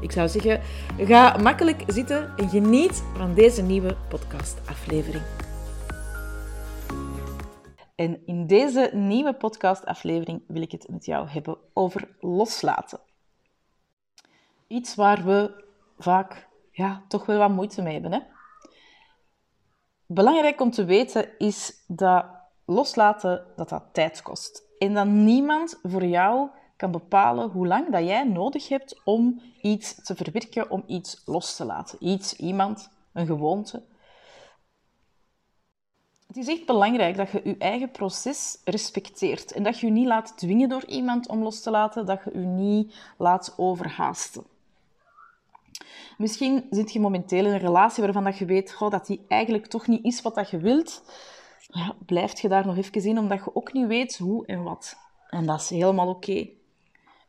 Ik zou zeggen, ga makkelijk zitten en geniet van deze nieuwe podcastaflevering. En in deze nieuwe podcastaflevering wil ik het met jou hebben over loslaten. Iets waar we vaak ja, toch wel wat moeite mee hebben. Hè? Belangrijk om te weten is dat loslaten dat dat tijd kost. En dat niemand voor jou kan bepalen hoe lang dat jij nodig hebt om iets te verwerken, om iets los te laten. Iets, iemand, een gewoonte. Het is echt belangrijk dat je je eigen proces respecteert en dat je je niet laat dwingen door iemand om los te laten, dat je je niet laat overhaasten. Misschien zit je momenteel in een relatie waarvan dat je weet goh, dat die eigenlijk toch niet is wat dat je wilt. Ja, blijft je daar nog even in, omdat je ook niet weet hoe en wat. En dat is helemaal oké.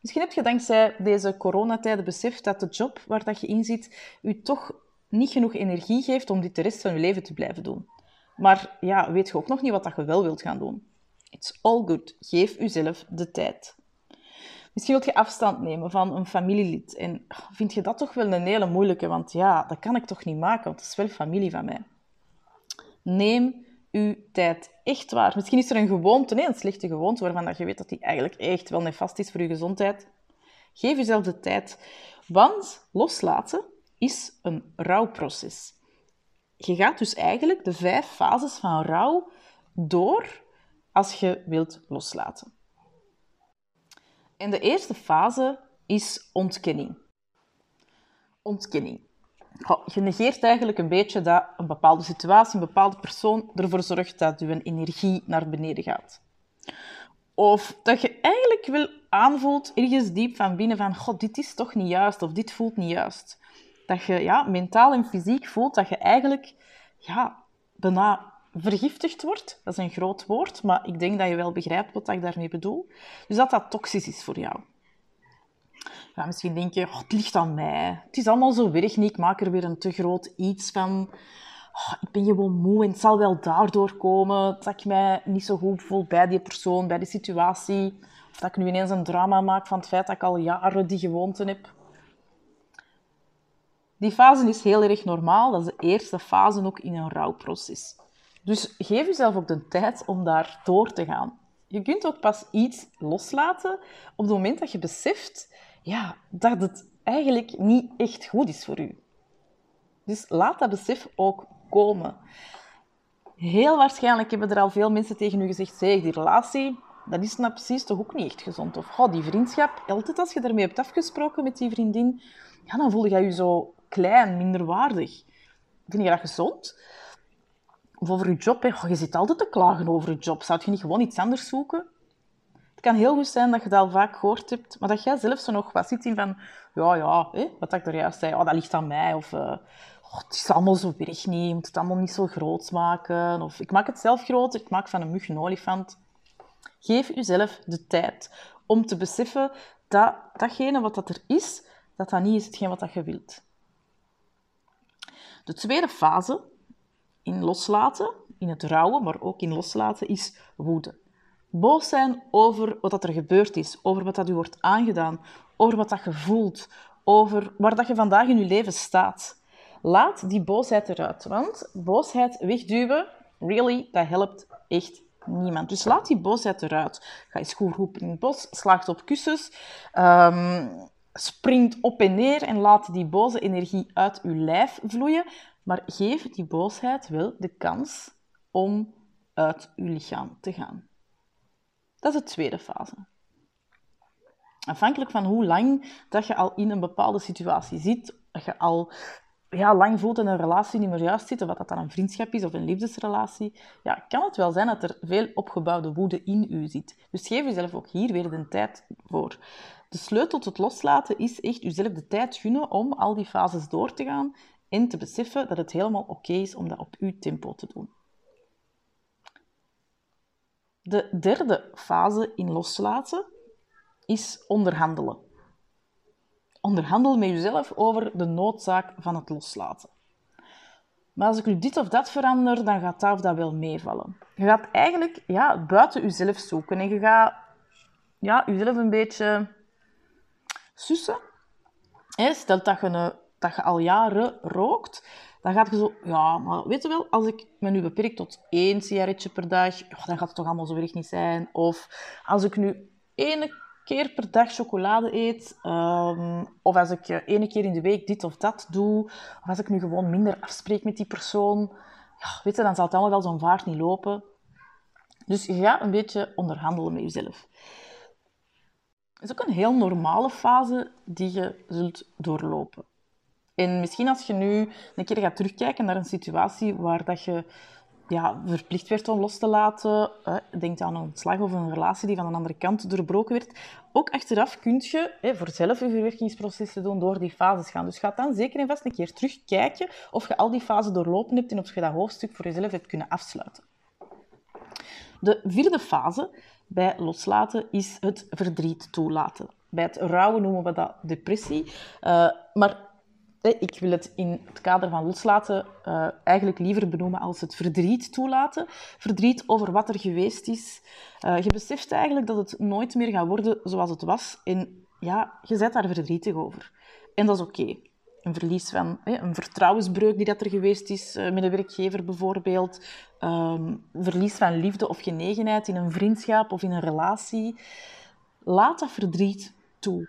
Misschien heb je dankzij deze coronatijden beseft dat de job waar dat je in zit, u toch niet genoeg energie geeft om dit de rest van je leven te blijven doen. Maar ja, weet je ook nog niet wat dat je wel wilt gaan doen. It's all good. Geef uzelf de tijd. Misschien wilt je afstand nemen van een familielid. En vind je dat toch wel een hele moeilijke, want ja, dat kan ik toch niet maken, want het is wel familie van mij. Neem uw tijd. Echt waar. Misschien is er een gewoonte, nee, een slechte gewoonte, waarvan dat je weet dat die eigenlijk echt wel nefast is voor je gezondheid. Geef jezelf de tijd. Want loslaten is een rouwproces. Je gaat dus eigenlijk de vijf fases van rouw door als je wilt loslaten. En de eerste fase is ontkenning. Ontkenning je negeert eigenlijk een beetje dat een bepaalde situatie, een bepaalde persoon ervoor zorgt dat je energie naar beneden gaat. Of dat je eigenlijk wel aanvoelt, ergens diep van binnen, van god, dit is toch niet juist, of dit voelt niet juist. Dat je ja, mentaal en fysiek voelt dat je eigenlijk ja, bijna vergiftigd wordt. Dat is een groot woord, maar ik denk dat je wel begrijpt wat ik daarmee bedoel. Dus dat dat toxisch is voor jou. Ja, misschien denk je, oh, het ligt aan mij. Het is allemaal zo weg niet. Ik maak er weer een te groot iets van. Oh, ik ben gewoon moe en het zal wel daardoor komen dat ik mij niet zo goed voel bij die persoon, bij die situatie. Of dat ik nu ineens een drama maak van het feit dat ik al jaren die gewoonte heb. Die fase is heel erg normaal. Dat is de eerste fase ook in een rouwproces. Dus geef jezelf ook de tijd om daar door te gaan. Je kunt ook pas iets loslaten op het moment dat je beseft ja, dat het eigenlijk niet echt goed is voor u. Dus laat dat besef ook komen. Heel waarschijnlijk hebben er al veel mensen tegen u gezegd, zeg, die relatie, dat is nou precies toch ook niet echt gezond. Of oh, die vriendschap, altijd als je daarmee hebt afgesproken met die vriendin, ja, dan voel je je zo klein, minderwaardig. Vind je dat gezond? Of over je job, hè. Je zit altijd te klagen over je job. Zou je niet gewoon iets anders zoeken? Het kan heel goed zijn dat je dat al vaak gehoord hebt, maar dat jij zelf zo nog wat zit in van, ja, ja, hè, wat ik er zei, oh, dat ligt aan mij, of uh, oh, het is allemaal zo weg niet, je moet het allemaal niet zo groot maken, of ik maak het zelf groter, ik maak van een mug een olifant. Geef jezelf de tijd om te beseffen dat datgene wat dat er is, dat dat niet is hetgeen wat dat je wilt. De tweede fase in loslaten, in het rouwen, maar ook in loslaten, is woede. Boos zijn over wat er gebeurd is, over wat dat u wordt aangedaan, over wat dat je voelt, over waar dat je vandaag in je leven staat. Laat die boosheid eruit, want boosheid wegduwen, really, dat helpt echt niemand. Dus laat die boosheid eruit. Ga eens goed roepen in het bos, slaagt op kussens, um, springt op en neer en laat die boze energie uit uw lijf vloeien. Maar geef die boosheid wel de kans om uit uw lichaam te gaan. Dat is de tweede fase. Afhankelijk van hoe lang dat je al in een bepaalde situatie zit, dat je al ja, lang voelt in een relatie niet meer juist zit, of wat dat dan een vriendschap is of een liefdesrelatie, ja, kan het wel zijn dat er veel opgebouwde woede in u zit. Dus geef jezelf ook hier weer de tijd voor. De sleutel tot loslaten is echt jezelf de tijd gunnen om al die fases door te gaan en te beseffen dat het helemaal oké is om dat op uw tempo te doen. De derde fase in loslaten is onderhandelen. Onderhandel met jezelf over de noodzaak van het loslaten. Maar als ik nu dit of dat verander, dan gaat dat of dat wel meevallen. Je gaat eigenlijk ja, buiten jezelf zoeken en je gaat ja, jezelf een beetje sussen. Stel dat je, dat je al jaren rookt, dan gaat je zo... Ja, maar weet je wel, als ik me nu beperk tot één sigaretje per dag, dan gaat het toch allemaal zo erg niet zijn. Of als ik nu één keer per dag chocolade eet, um, of als ik één keer in de week dit of dat doe, of als ik nu gewoon minder afspreek met die persoon, ja, weet je, dan zal het allemaal wel zo'n vaart niet lopen. Dus je gaat een beetje onderhandelen met jezelf. Het is ook een heel normale fase die je zult doorlopen. En misschien als je nu een keer gaat terugkijken naar een situatie waar dat je ja, verplicht werd om los te laten, eh, denk aan een slag of een relatie die van een andere kant doorbroken werd, ook achteraf kun je eh, voor zelf je doen door die fases gaan. Dus ga dan zeker en vast een keer terugkijken of je al die fasen doorlopen hebt en of je dat hoofdstuk voor jezelf hebt kunnen afsluiten. De vierde fase bij loslaten is het verdriet toelaten. Bij het rouwen noemen we dat depressie. Uh, maar ik wil het in het kader van loslaten uh, eigenlijk liever benoemen als het verdriet toelaten. Verdriet over wat er geweest is. Uh, je beseft eigenlijk dat het nooit meer gaat worden zoals het was. En ja, je bent daar verdrietig over. En dat is oké. Een verlies van hè, een vertrouwensbreuk die dat er geweest is uh, met een werkgever bijvoorbeeld. Um, verlies van liefde of genegenheid in een vriendschap of in een relatie. Laat dat verdriet toe.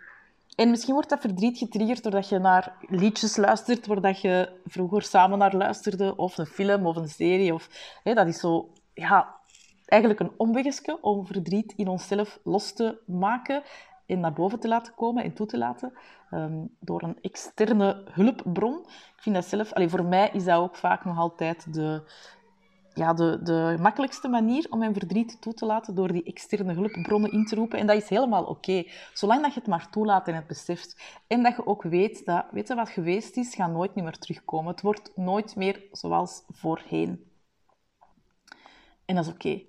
En misschien wordt dat verdriet getriggerd doordat je naar liedjes luistert waar dat je vroeger samen naar luisterde, of een film of een serie. Of, hè, dat is zo, ja, eigenlijk een omwegje om verdriet in onszelf los te maken en naar boven te laten komen en toe te laten um, door een externe hulpbron. Ik vind dat zelf, allee, voor mij is dat ook vaak nog altijd de, ja, de, de makkelijkste manier om mijn verdriet toe te laten door die externe hulpbronnen in te roepen. En dat is helemaal oké. Zolang dat je het maar toelaat en het beseft. En dat je ook weet dat, weet wat geweest is, gaat nooit meer terugkomen. Het wordt nooit meer zoals voorheen. En dat is oké.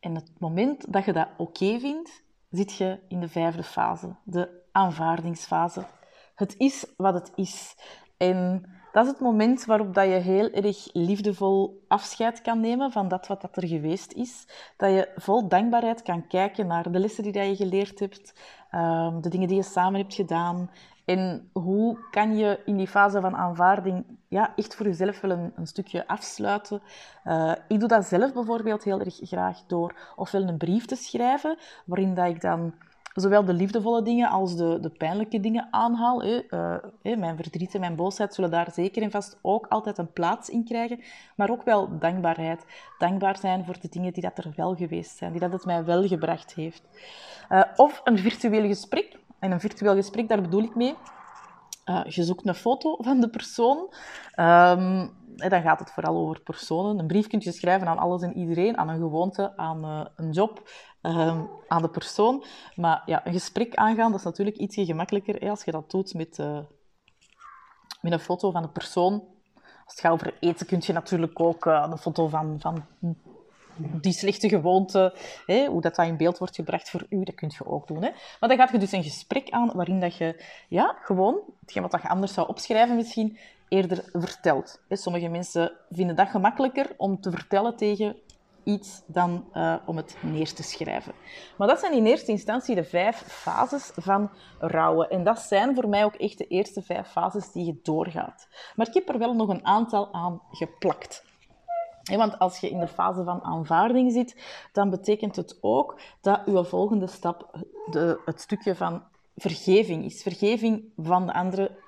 En het moment dat je dat oké vindt, zit je in de vijfde fase, de aanvaardingsfase. Het is wat het is. En dat is het moment waarop dat je heel erg liefdevol afscheid kan nemen van dat wat dat er geweest is. Dat je vol dankbaarheid kan kijken naar de lessen die dat je geleerd hebt, ehm, de dingen die je samen hebt gedaan. En hoe kan je in die fase van aanvaarding ja, echt voor jezelf wel een, stukje afsluiten. Uh, ik doe dat zelf bijvoorbeeld heel erg graag door ofwel een brief te schrijven, waarin dat ik dan zowel de liefdevolle dingen als de, de pijnlijke dingen aanhaal. Uh, mijn verdriet en mijn boosheid zullen daar zeker en vast ook altijd een plaats in krijgen. Maar ook wel dankbaarheid. Dankbaar zijn voor de dingen die dat er wel geweest zijn, die dat het mij wel gebracht heeft. Uh, of een virtueel gesprek. En een virtueel gesprek, daar bedoel ik mee. Uh, je zoekt een foto van de persoon. En dan gaat het vooral over personen. Een brief kun je schrijven aan alles en iedereen, aan een gewoonte, aan uh, een job, Ehm, aan de persoon. Maar ja, een gesprek aangaan, dat is natuurlijk ietsje gemakkelijker als je dat doet met, uh, met een foto van de persoon. Als het gaat over eten, kun je natuurlijk ook uh, een foto van, van die slechte gewoonte, hè, hoe dat, dat in beeld wordt gebracht voor u, dat kun je ook doen. Hè. Maar dan gaat je dus een gesprek aan waarin dat je ja, gewoon, hetgeen wat je anders zou opschrijven misschien, eerder vertelt. Sommige mensen vinden dat gemakkelijker om te vertellen tegen iets dan uh, om het neer te schrijven. Maar dat zijn in eerste instantie de vijf fases van rouwen. En dat zijn voor mij ook echt de eerste vijf fases die je doorgaat. Maar ik heb er wel nog een aantal aan geplakt. Want als je in de fase van aanvaarding zit, dan betekent het ook dat je volgende stap de, het stukje van vergeving is. Vergeving van de andere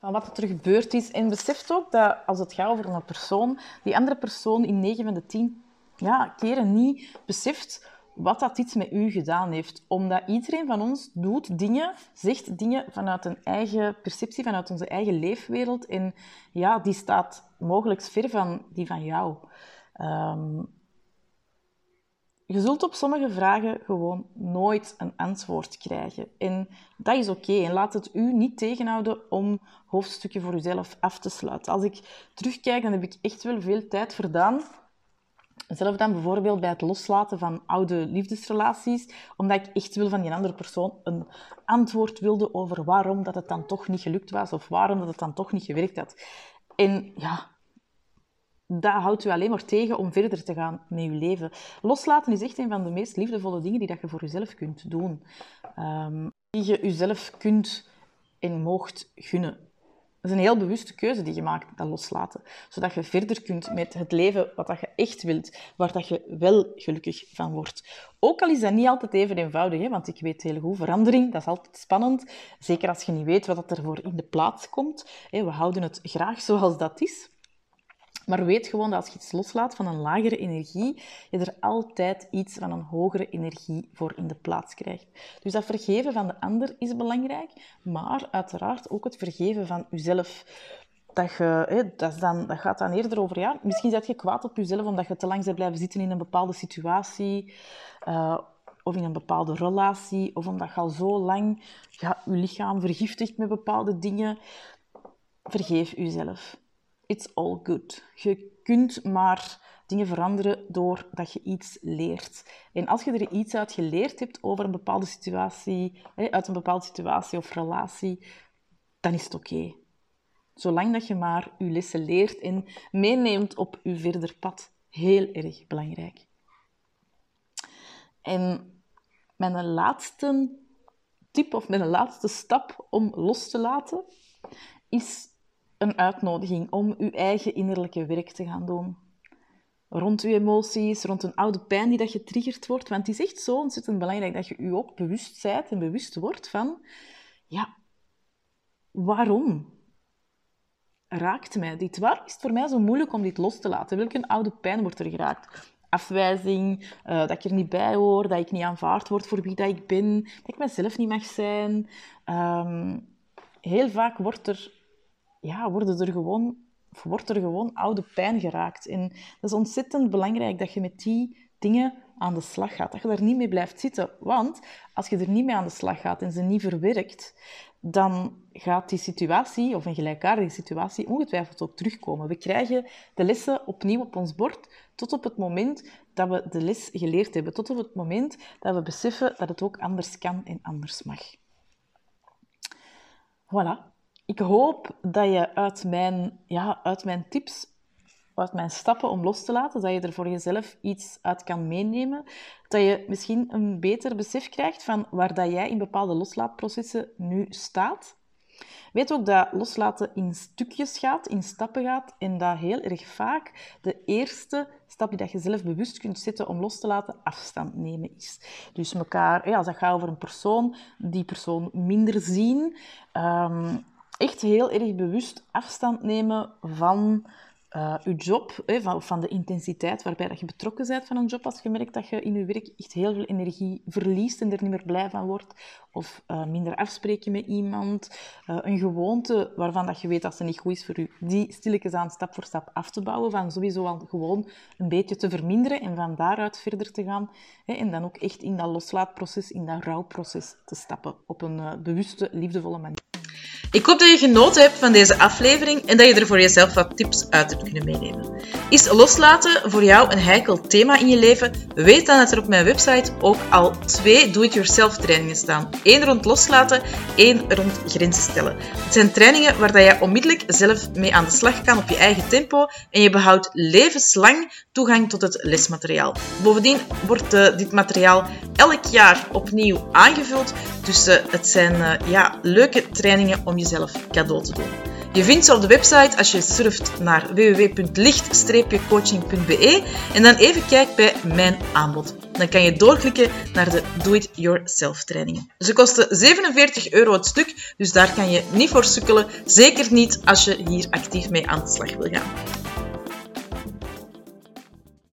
van wat er gebeurd is. En beseft ook dat als het gaat over een persoon, die andere persoon in 9 van de 10 ja, keren niet beseft wat dat iets met u gedaan heeft. Omdat iedereen van ons doet dingen, zegt dingen vanuit een eigen perceptie, vanuit onze eigen leefwereld. En ja, die staat mogelijk ver van die van jou. Um, je zult op sommige vragen gewoon nooit een antwoord krijgen. En dat is oké. En laat het u niet tegenhouden om hoofdstukken voor uzelf af te sluiten. Als ik terugkijk, dan heb ik echt wel veel tijd verdaan. Zelf dan bijvoorbeeld bij het loslaten van oude liefdesrelaties, omdat ik echt wil van die andere persoon een antwoord wilde over waarom dat het dan toch niet gelukt was of waarom dat het dan toch niet gewerkt had. En ja, dat houdt u alleen maar tegen om verder te gaan met uw leven. Loslaten is echt een van de meest liefdevolle dingen die dat je voor jezelf kunt doen. Um, die je jezelf kunt en moogt gunnen. Dat is een heel bewuste keuze die je maakt, dat loslaten. Zodat je verder kunt met het leven wat dat je echt wilt, waar dat je wel gelukkig van wordt. Ook al is dat niet altijd even eenvoudig, hè, want ik weet heel goed, verandering, dat is altijd spannend. Zeker als je niet weet wat er voor in de plaats komt. We houden het graag zoals dat is. Maar weet gewoon dat als je iets loslaat van een lagere energie, je er altijd iets van een hogere energie voor in de plaats krijgt. Dus dat vergeven van de ander is belangrijk, maar uiteraard ook het vergeven van jezelf. Dat, je, dat, dan, dat gaat dan eerder over, ja, misschien zet je kwaad op jezelf omdat je te lang bent blijven zitten in een bepaalde situatie. Uh, of in een bepaalde relatie, of omdat je al zo lang je lichaam vergiftigt met bepaalde dingen. Vergeef jezelf it's all good. Je kunt maar dingen veranderen doordat je iets leert. En als je er iets uit geleerd hebt over een bepaalde situatie, uit een bepaalde situatie of relatie, dan is het oké. Zolang dat je maar je lessen leert en meeneemt op je verder pad. Heel erg belangrijk. En mijn laatste tip of mijn laatste stap om los te laten is een uitnodiging om uw eigen innerlijke werk te gaan doen. Rond uw emoties, rond een oude pijn die dat getriggerd wordt. Want het is echt zo ontzettend belangrijk dat je u ook bewust zijt en bewust wordt van... Ja, waarom raakt mij dit? Waarom is het voor mij zo moeilijk om dit los te laten? Welke oude pijn wordt er geraakt? Afwijzing, uh, dat ik er niet bij hoor, dat ik niet aanvaard word voor wie dat ik ben, dat ik mezelf niet mag zijn. Um, heel vaak wordt er ja, worden er gewoon, wordt er gewoon oude pijn geraakt. En dat is ontzettend belangrijk dat je met die dingen aan de slag gaat. Dat je daar niet mee blijft zitten. Want als je er niet mee aan de slag gaat en ze niet verwerkt, dan gaat die situatie, of een gelijkaardige situatie, ongetwijfeld ook terugkomen. We krijgen de lessen opnieuw op ons bord tot op het moment dat we de les geleerd hebben. Tot op het moment dat we beseffen dat het ook anders kan en anders mag. Voilà. Ik hoop dat je uit mijn, ja, uit mijn tips, uit mijn stappen om los te laten, dat je er voor jezelf iets uit kan meenemen. Dat je misschien een beter besef krijgt van waar dat jij in bepaalde loslaatprocessen nu staat. Weet ook dat loslaten in stukjes gaat, in stappen gaat, en dat heel erg vaak de eerste stap die dat je zelf bewust kunt zetten om los te laten, afstand nemen is. Dus elkaar, ja, als dat gaat over een persoon, die persoon minder zien, um, echt heel erg bewust afstand nemen van uh, je job, van, van de intensiteit waarbij dat je betrokken bent van een job. Als je merkt dat je in je werk echt heel veel energie verliest en er niet meer blij van wordt. Of uh, minder afspreken met iemand. Uh, een gewoonte waarvan dat je weet dat ze niet goed is voor je. Die stilletjes aan stap voor stap af te bouwen. Van sowieso al gewoon een beetje te verminderen en van daaruit verder te gaan. En dan ook echt in dat loslaatproces, in dat rouwproces te stappen. Op een bewuste, liefdevolle manier. Ik hoop dat je genoten hebt van deze aflevering en dat je er voor jezelf wat tips uit hebt kunnen meenemen. Is loslaten voor jou een heikel thema in je leven? Weet dan dat er op mijn website ook al twee do-it-yourself trainingen staan. Eén rond loslaten, één rond grenzen stellen. Het zijn trainingen waar je onmiddellijk zelf mee aan de slag kan op je eigen tempo en je behoudt levenslang toegang tot het lesmateriaal. Bovendien wordt uh, dit materiaal elk jaar opnieuw aangevuld, dus uh, het zijn uh, ja, leuke trainingen om jezelf cadeau te doen. Je vindt ze op de website als je surft naar www.licht-coaching.be en dan even kijkt bij mijn aanbod. Dan kan je doorklikken naar de Do-It-Yourself trainingen. Ze kosten 47 euro het stuk, dus daar kan je niet voor sukkelen. Zeker niet als je hier actief mee aan de slag wil gaan.